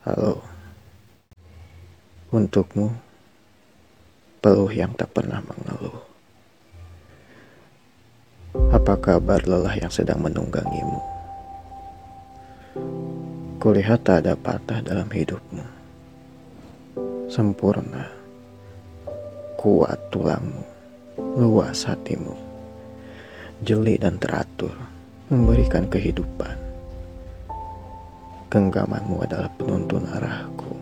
Halo, untukmu, peluh yang tak pernah mengeluh. Apa kabar lelah yang sedang menunggangimu? Kulihat tak ada patah dalam hidupmu. Sempurna, kuat tulangmu, luas hatimu, jeli dan teratur, memberikan kehidupan Genggamanmu adalah penuntun arahku.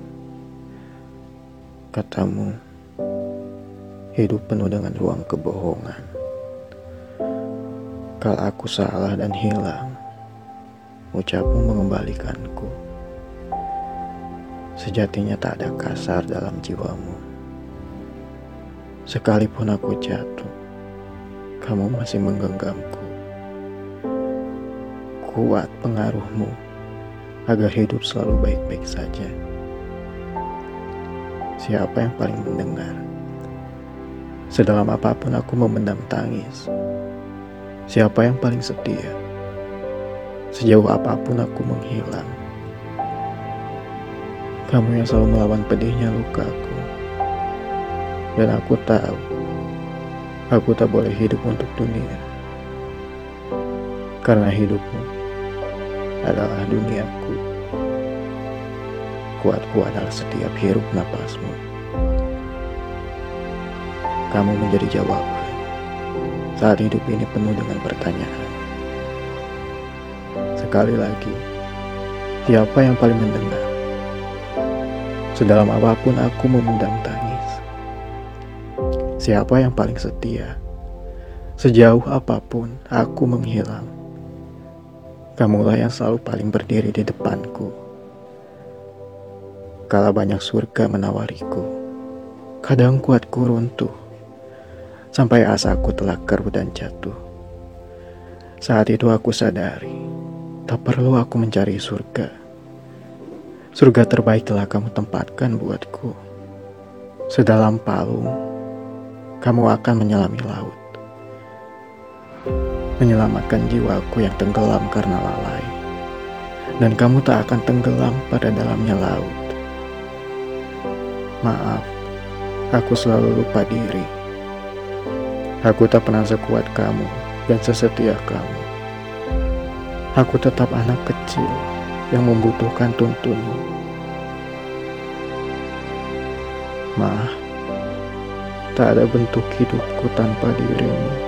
Katamu, hidup penuh dengan ruang kebohongan. Kalau aku salah dan hilang, ucapmu mengembalikanku. Sejatinya tak ada kasar dalam jiwamu. Sekalipun aku jatuh, kamu masih menggenggamku. Kuat pengaruhmu agar hidup selalu baik-baik saja. Siapa yang paling mendengar? Sedalam apa pun aku memendam tangis. Siapa yang paling setia? Sejauh apa pun aku menghilang. Kamu yang selalu melawan pedihnya lukaku. Dan aku tahu, aku tak boleh hidup untuk dunia. Karena hidupmu adalah duniaku. Kuatku adalah setiap hirup napasmu. Kamu menjadi jawaban saat hidup ini penuh dengan pertanyaan. Sekali lagi, siapa yang paling mendengar? Sedalam apa pun aku memendam tangis. Siapa yang paling setia? Sejauh apa pun aku menghilang. Kamulah yang selalu paling berdiri di depanku. Kala banyak surga menawariku, kadang kuatku runtuh, sampai asaku telah keruh dan jatuh. Saat itu aku sadari, tak perlu aku mencari surga. Surga terbaik telah kamu tempatkan buatku. Sedalam palung, kamu akan menyelami laut menyelamatkan jiwaku yang tenggelam karena lalai. Dan kamu tak akan tenggelam pada dalamnya laut. Maaf, aku selalu lupa diri. Aku tak pernah sekuat kamu dan sesetia kamu. Aku tetap anak kecil yang membutuhkan tuntunmu. Maaf, tak ada bentuk hidupku tanpa dirimu.